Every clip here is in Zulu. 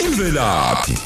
imvelaphi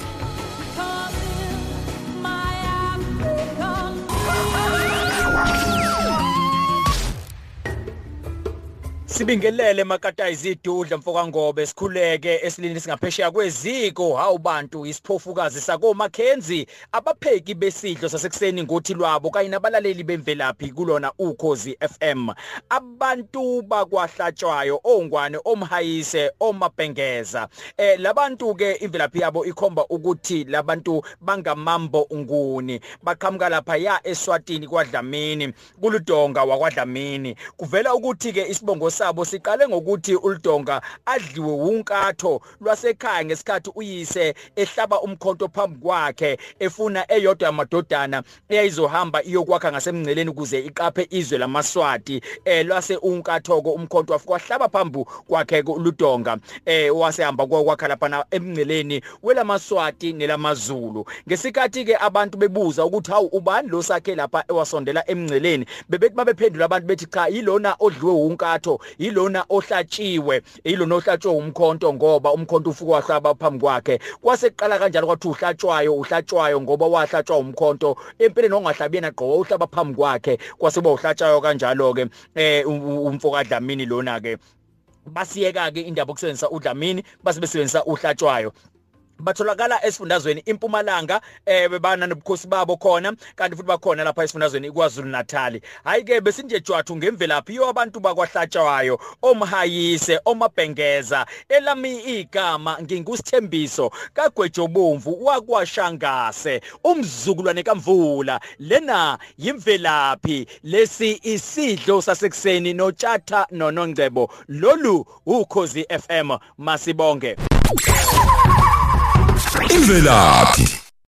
Sibingelele makatayizi idudla mfoka ngobe sikhuleke esilini singaphesheya kweziko. Hawu bantu isiphofukazi sako Mackenzie abapheki besidlo sasekuseni ngothi lwabo kanye nabalaleli bemvelaphi kulona ukhozi FM abantu bakwahlatshwayo ongwane omhayise omabhengeza. Eh labantu ke imvelaphi yabo ikhomba ukuthi labantu bangamambo nguni. Baqhamuka lapha ya eSwatini kwaDlamini kuludonga wakwaDlamini. Kuvela ukuthi ke isibongo sabo siqale ngokuthi uLdonga adliwe unkatho lwasekhaya ngesikhathi uyise ehlaba umkhonto phambi kwakhe efuna eyodwa yamadodana eyayizohamba iyokwakha ngasemngceleni ukuze iqaphe izwe lamaswati. Eh lwase unkathoko umkhonto wafika wahlaba phambi kwakhe uLdonga eh wasehamba kwakha lapha emngceleni welamaswati nelamazulu. Ngesikhathi ke abantu bebuza ukuthi hawu ubani lo sakhe lapha ewasondela emngceleni? Bebethi babephendula abantu bethi cha yilona odliwe unkatho yilona ohlatshiwe yilona ohlatshwe umkhonto ngoba umkhonto ufuka wahlaba phambi kwakhe. Kwase kuqala kanjalo kwathi uhlatshwayo uhlatshwayo ngoba wahlatshwa umkhonto empeleni ongahlabi yena gqoka uhlaba phambi kwakhe. Kwase ba uhlatshwayo kanjalo ke eh umfoka Dlamini lona ke basiyeka ke indaba okusebenzisa uDlamini base besebenzisa uhlatshwayo batholakala esifundazweni impumalanga eh bebana nobukhosi babo khona kanti futhi bakhona lapha esifundazweni kwaZulu Natal hayi ke besinje jwathu ngemvelaphi yo abantu bakwahlatshwayo omhayise omabhengeza elami igama ngingusithembiso kagwejobomvu wakwashangase umzukulwane kamvula. Lena yimvelaphi lesi isidlo sasekuseni notshatha nonongcebo. Lolu ukhozi FM masibonge. Imvelaphi